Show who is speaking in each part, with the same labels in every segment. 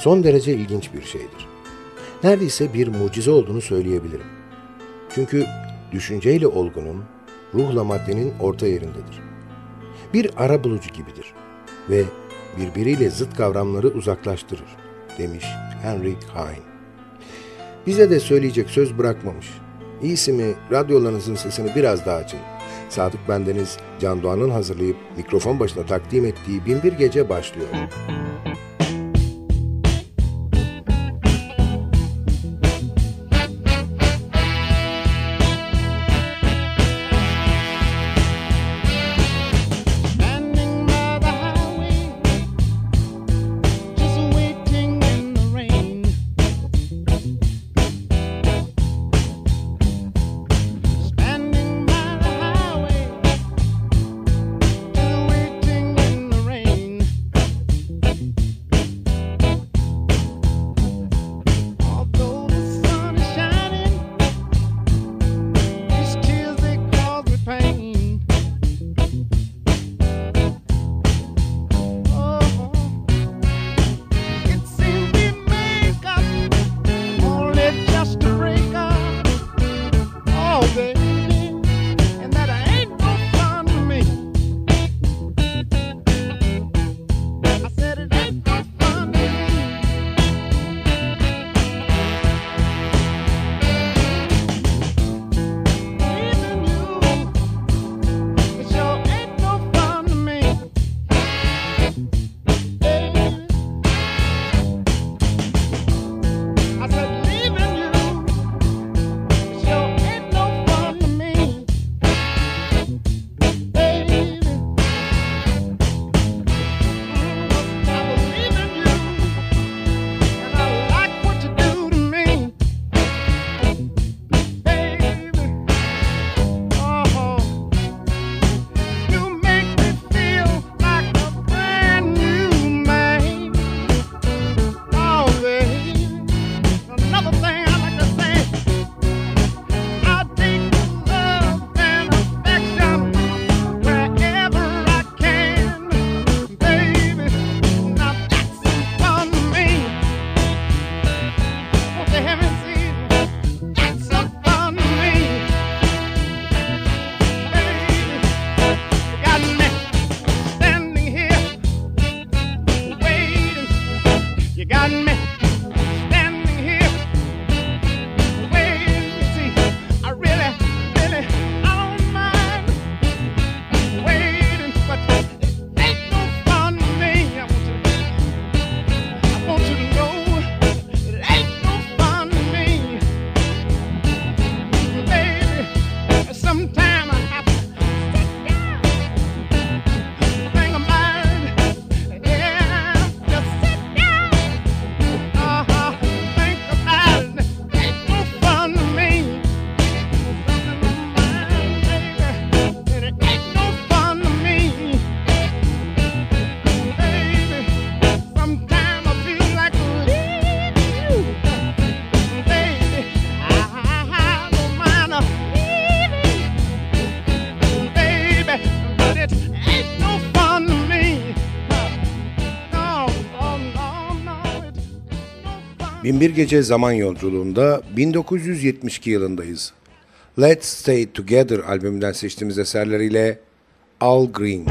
Speaker 1: son derece ilginç bir şeydir. Neredeyse bir mucize olduğunu söyleyebilirim. Çünkü düşünceyle olgunun, ruhla maddenin orta yerindedir. Bir ara bulucu gibidir ve birbiriyle zıt kavramları uzaklaştırır, demiş Henry Heine. Bize de söyleyecek söz bırakmamış. İyisi mi radyolarınızın sesini biraz daha açın. Sadık Bendeniz Can Doğan'ın hazırlayıp mikrofon başına takdim ettiği Binbir Gece başlıyor.
Speaker 2: Binbir Gece Zaman Yolculuğunda 1972 yılındayız. Let's Stay Together albümünden seçtiğimiz eserleriyle Al Green.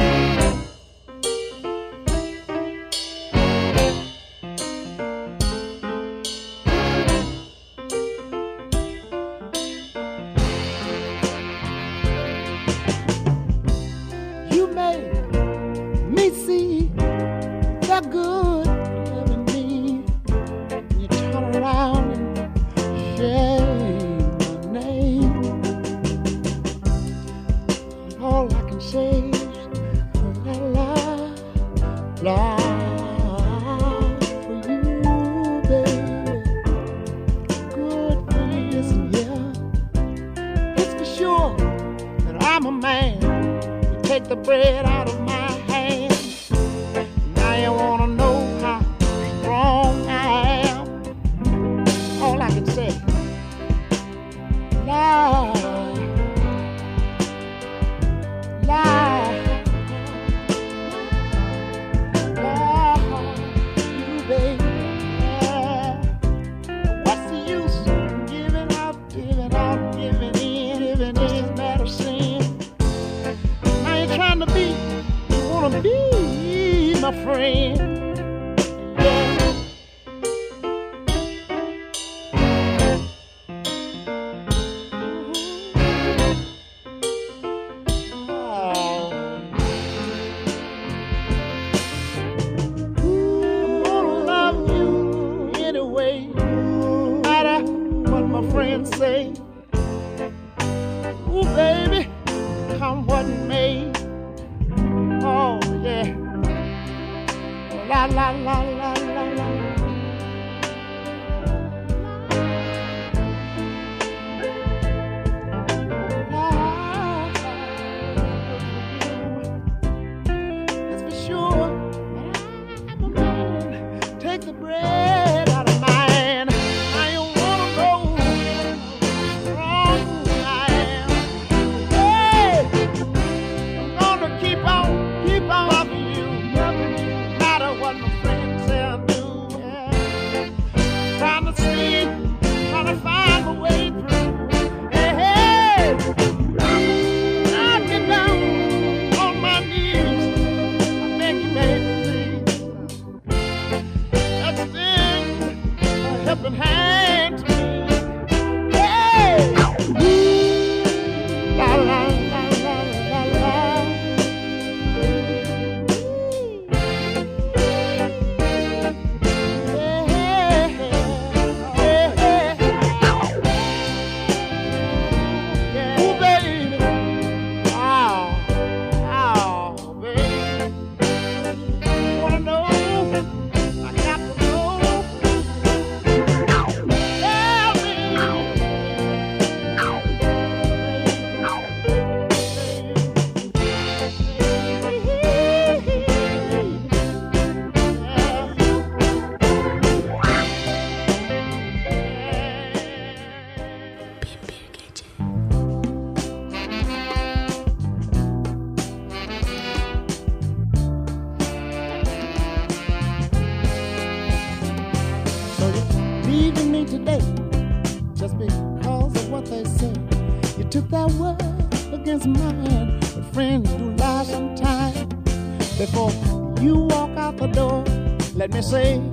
Speaker 2: say?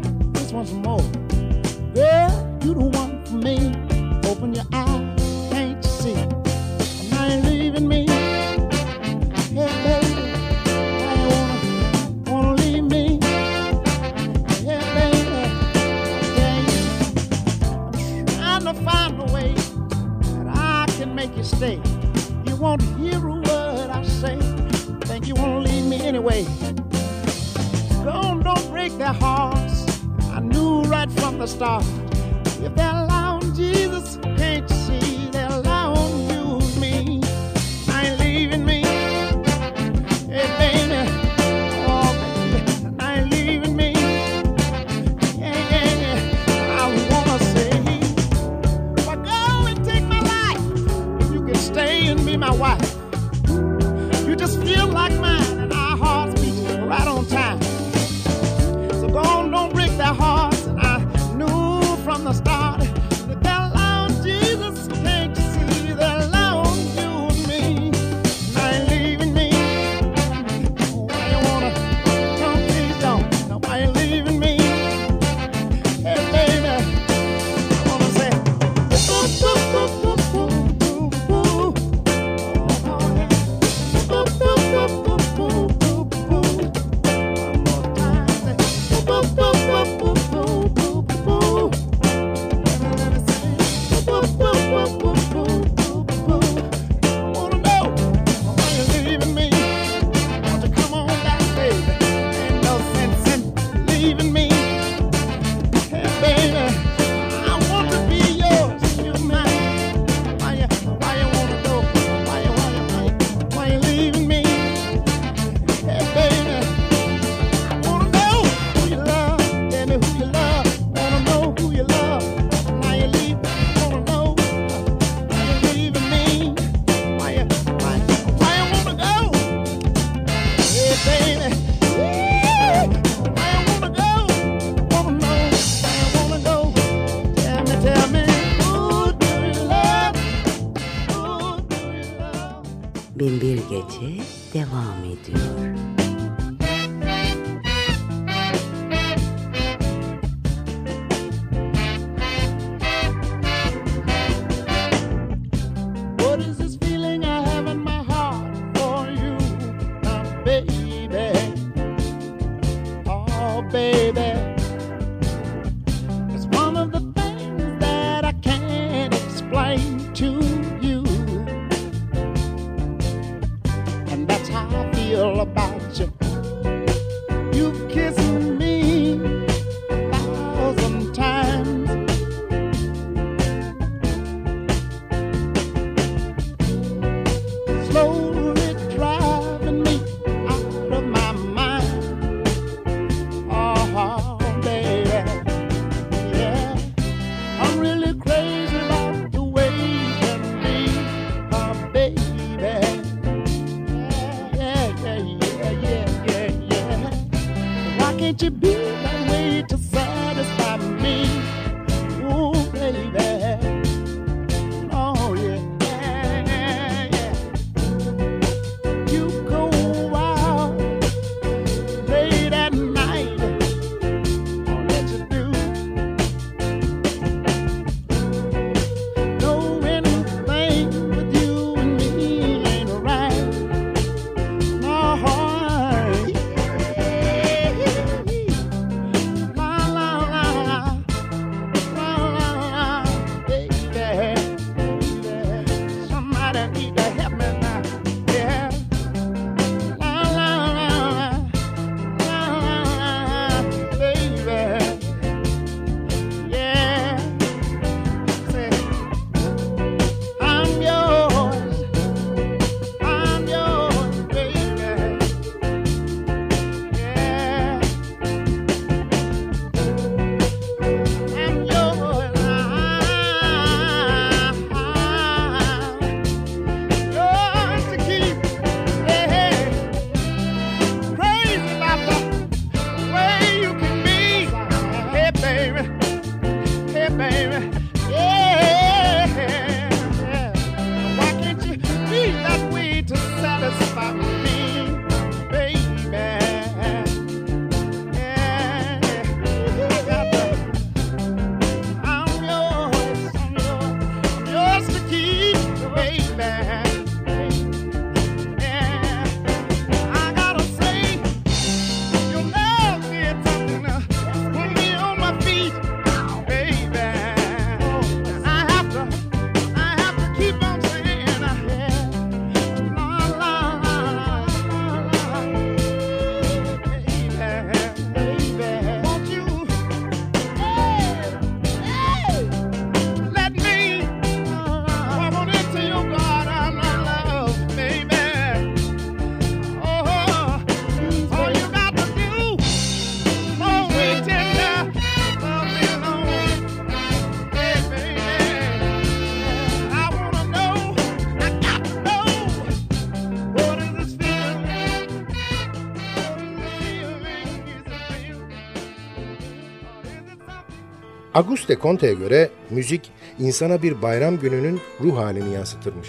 Speaker 1: Auguste Comte'ye göre müzik insana bir bayram gününün ruh halini yansıtırmış.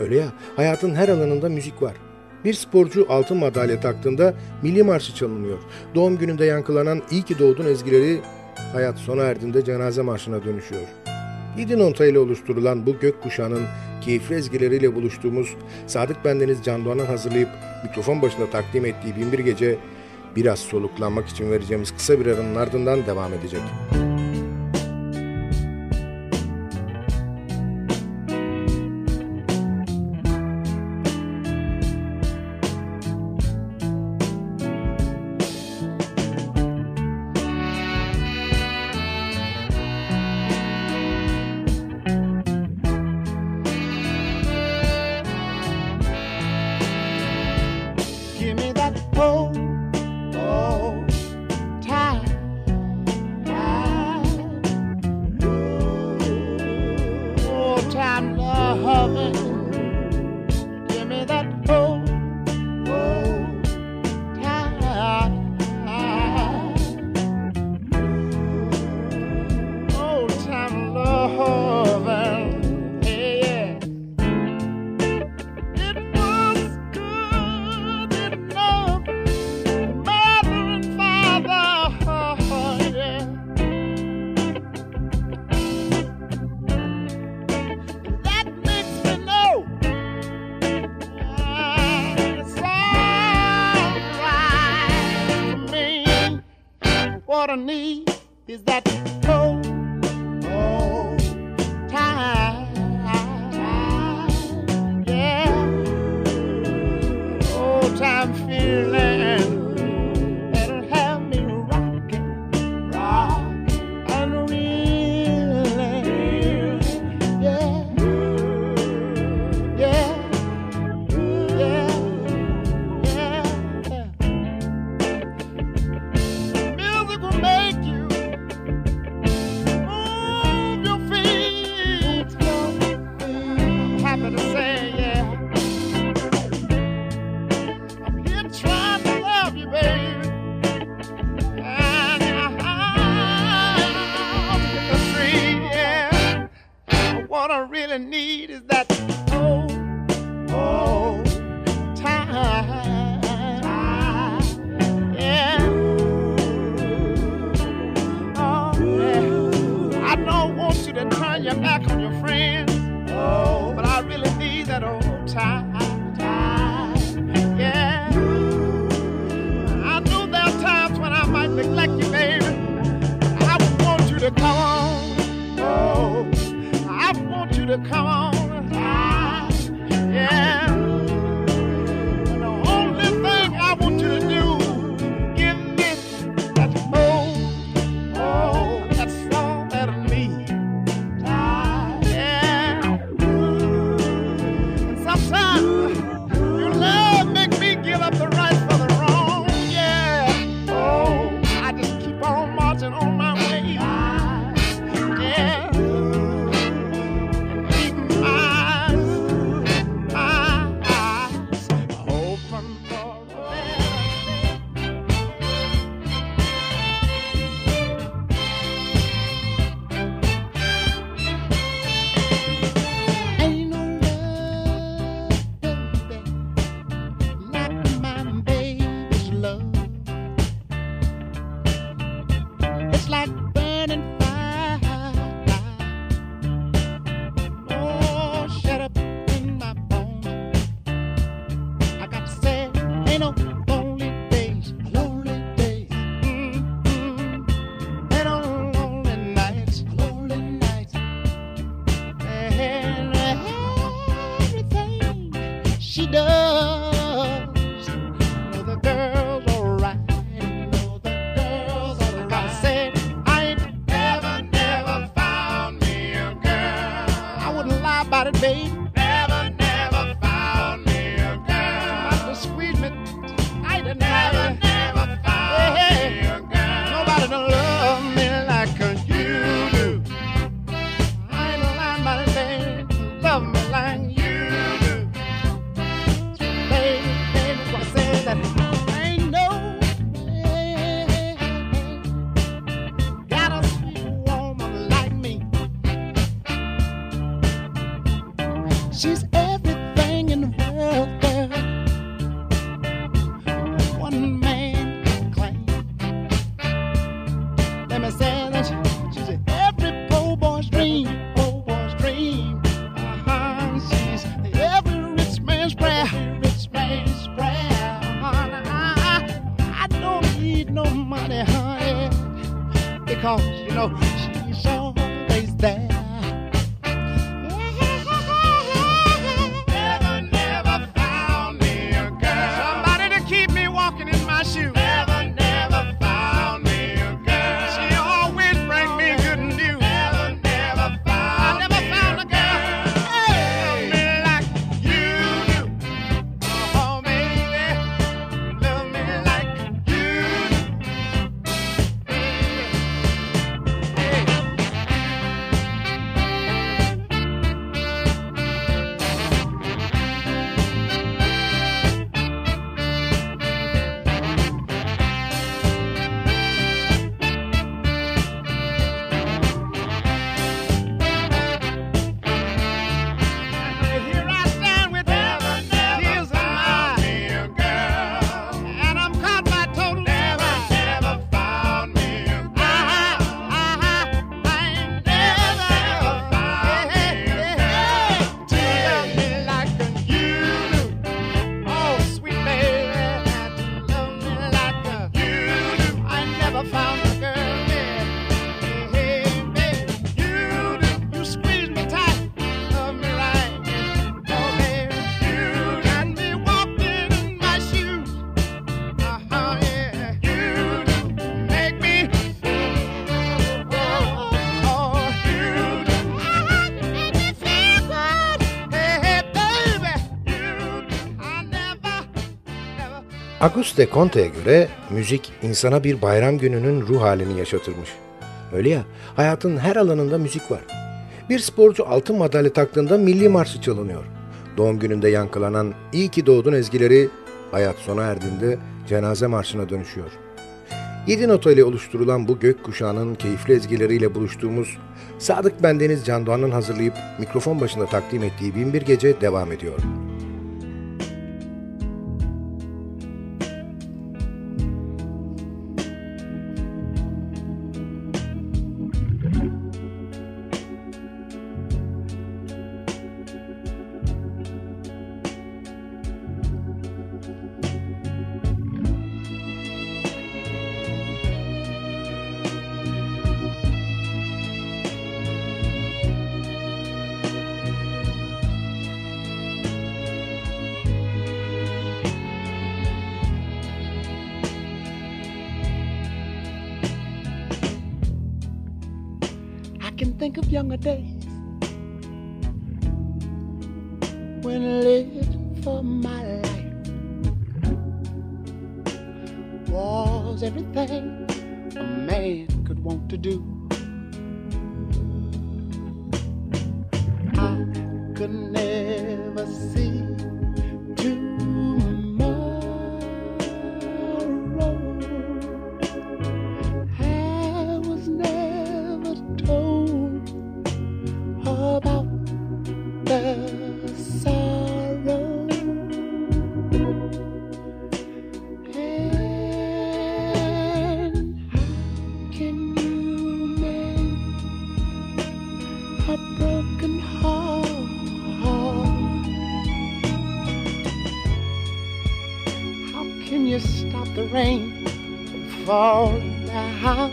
Speaker 1: Öyle ya, hayatın her alanında müzik var. Bir sporcu altın madalya taktığında milli marşı çalınıyor. Doğum gününde yankılanan iyi ki doğdun ezgileri hayat sona erdiğinde cenaze marşına dönüşüyor. Yedi nota ile oluşturulan bu gök kuşağının keyifli ezgileriyle buluştuğumuz Sadık Bendeniz Can Doğan'ın hazırlayıp mikrofon başında takdim ettiği Binbir Gece biraz soluklanmak için vereceğimiz kısa bir aranın ardından devam edecek.
Speaker 2: can really need is that oh, oh, time. time. Yeah. Oh, yeah. I don't want you to turn your back on your friends, oh, but I really need that old time. to come I say
Speaker 1: Auguste Conte'ye göre müzik insana bir bayram gününün ruh halini yaşatırmış. Öyle ya, hayatın her alanında müzik var. Bir sporcu altın madalya taktığında milli marşı çalınıyor. Doğum gününde yankılanan iyi ki doğdun ezgileri hayat sona erdiğinde cenaze marşına dönüşüyor. Yedi nota ile oluşturulan bu gök kuşağının keyifli ezgileriyle buluştuğumuz Sadık Bendeniz Can Doğan'ın hazırlayıp mikrofon başında takdim ettiği Binbir Gece devam ediyor.
Speaker 2: young a day. Can you stop the rain from falling down?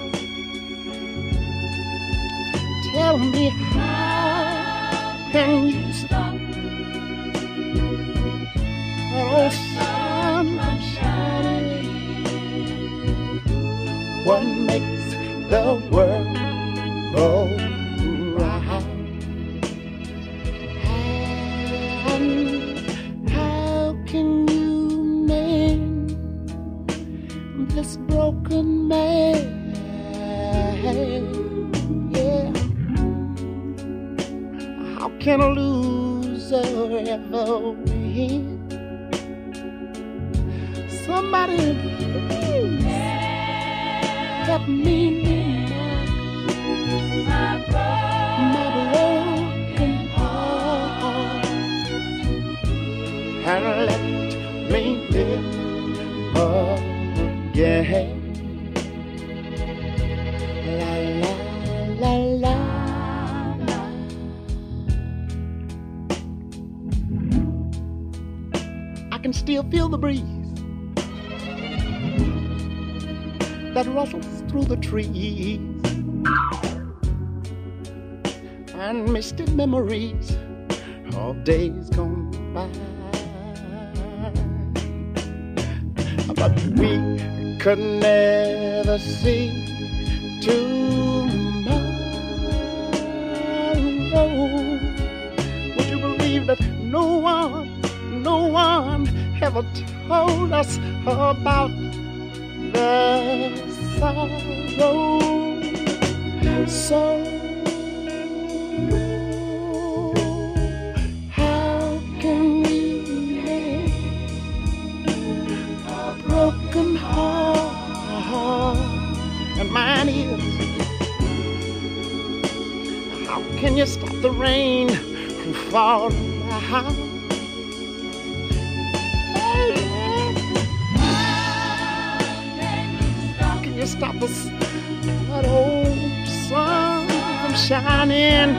Speaker 2: Tell me how can you stop the sun from shining? What makes the world through the trees and misty memories of days gone by. But we could never see tomorrow. Would you believe that no one, no one ever told us about the sorrow? So how can we mend a broken heart? And mine is how can you stop the rain from falling from shining?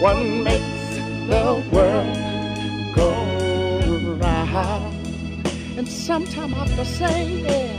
Speaker 2: What makes the world go round? And sometime I have to say, yeah,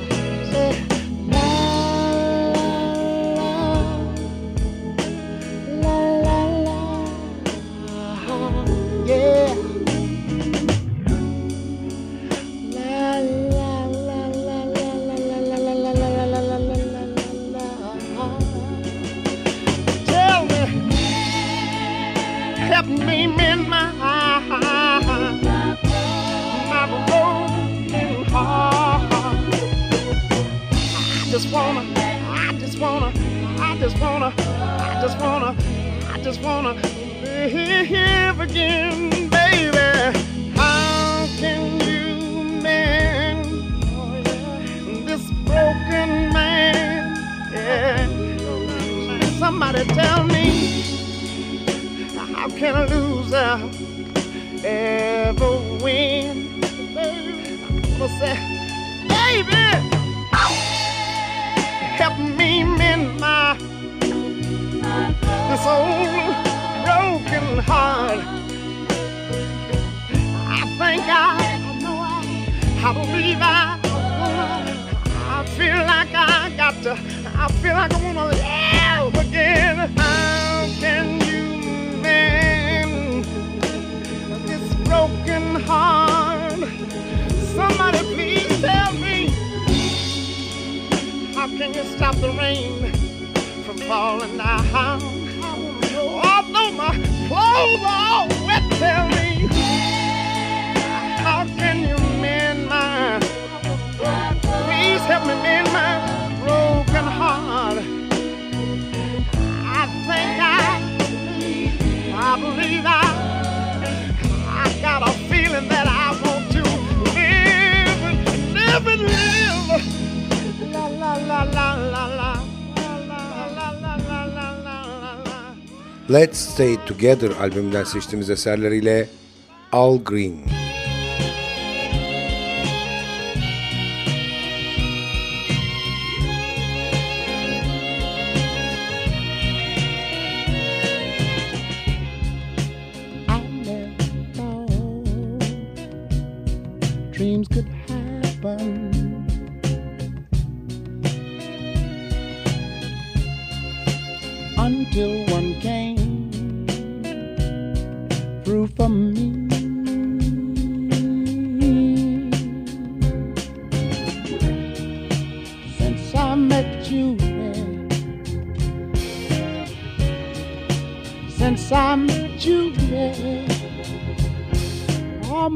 Speaker 2: the rain from falling down? Although my clothes are all wet, tell me, how can you mend my, please help me mend my broken heart. I think I, I believe I, I got a feeling that I want to live and live and live.
Speaker 1: Let's Stay Together albümünden seçtiğimiz eserleriyle Al Green.
Speaker 2: I met you, yeah. My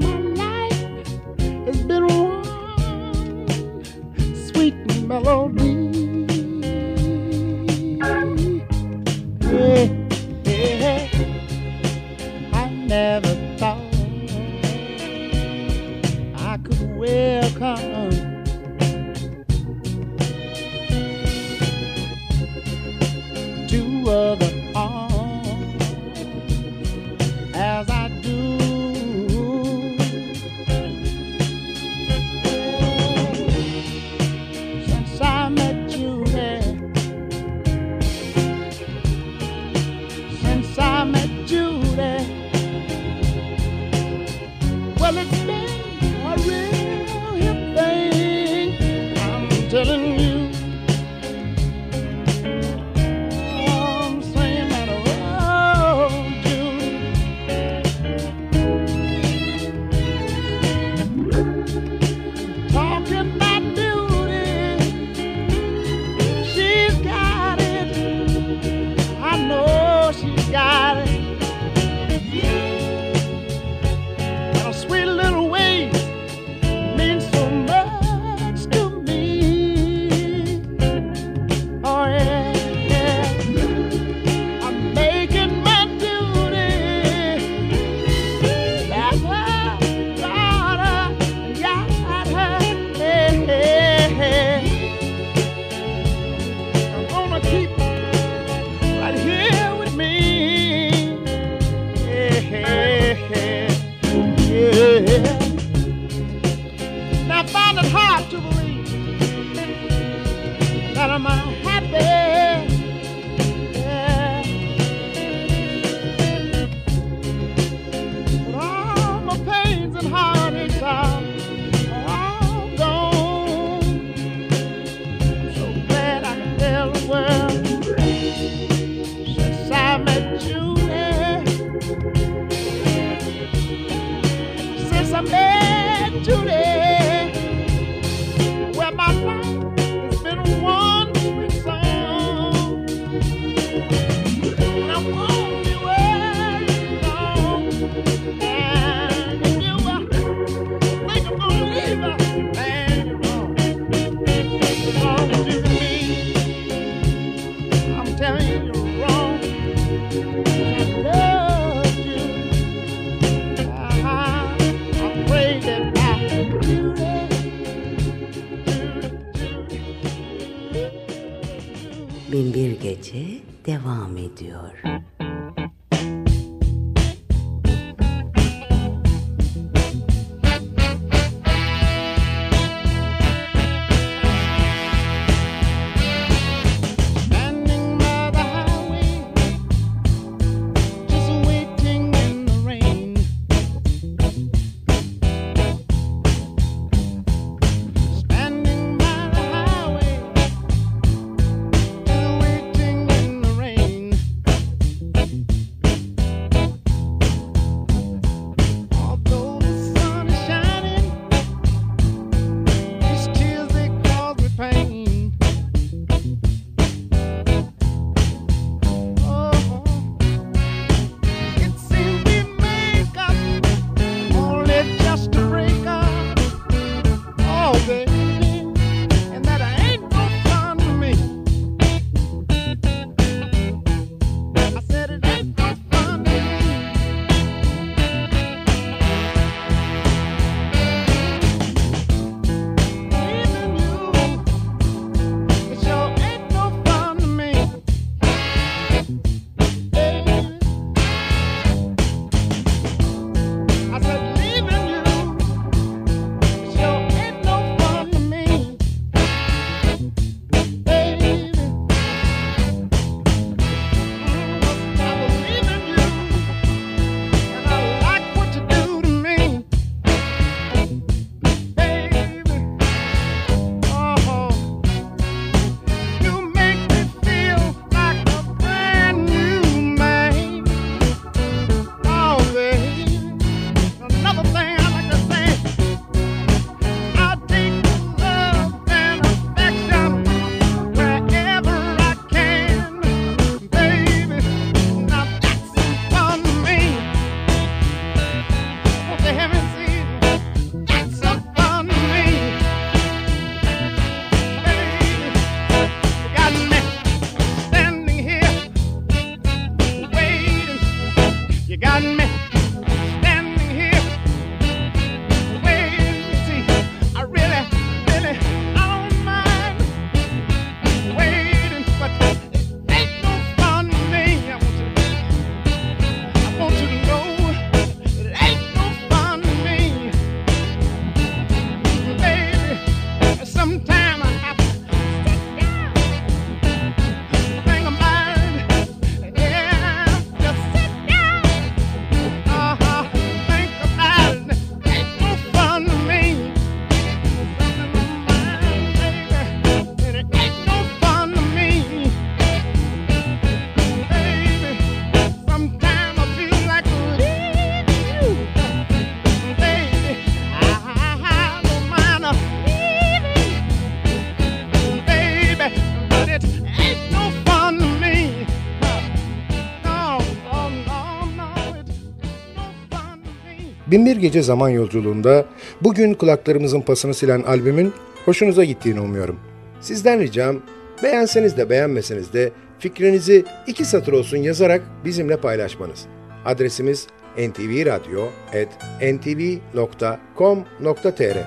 Speaker 3: Binbir Gece
Speaker 1: Zaman Yolculuğunda bugün kulaklarımızın pasını silen albümün hoşunuza gittiğini umuyorum. Sizden ricam beğenseniz de beğenmeseniz de fikrinizi iki satır olsun yazarak bizimle paylaşmanız. Adresimiz ntvradio.ntv.com.tr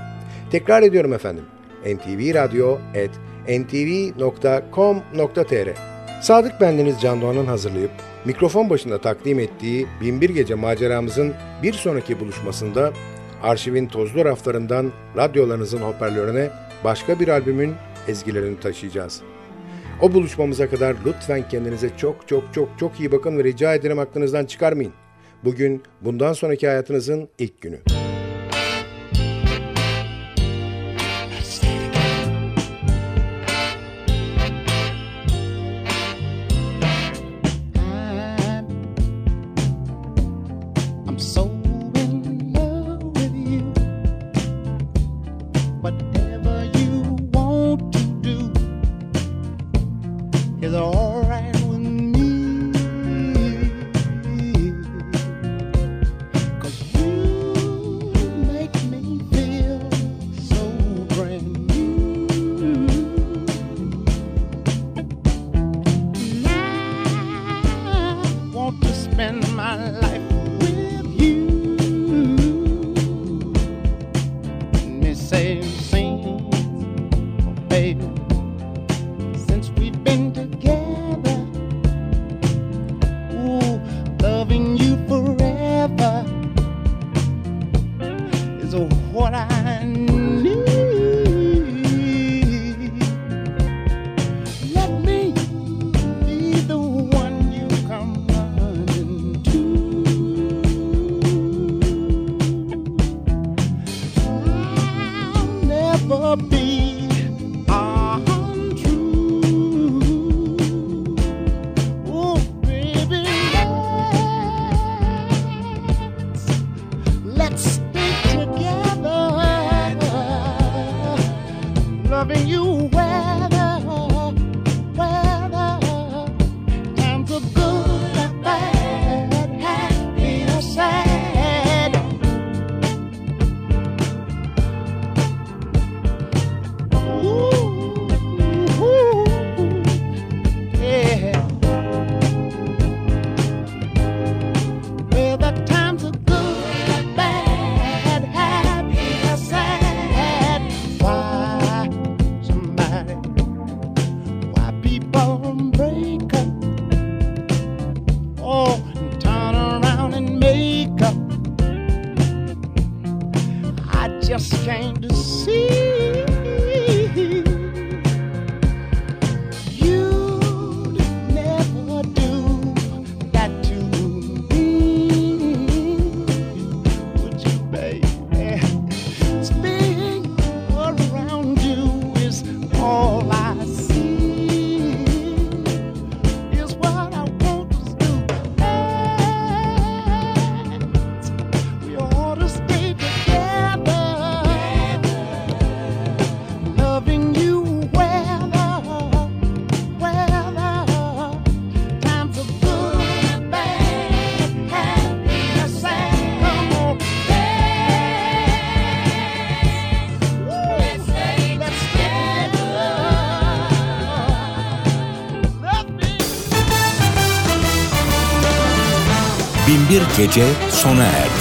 Speaker 1: Tekrar ediyorum efendim. ntvradio.ntv.com.tr Sadık bendeniz Can Doğan'ın hazırlayıp mikrofon başında takdim ettiği Binbir Gece maceramızın bir sonraki buluşmasında arşivin tozlu raflarından radyolarınızın hoparlörüne başka bir albümün ezgilerini taşıyacağız. O buluşmamıza kadar lütfen kendinize çok çok çok çok iyi bakın ve rica ederim aklınızdan çıkarmayın. Bugün bundan sonraki hayatınızın ilk günü.
Speaker 2: Spend my life
Speaker 4: Gece sona erdi.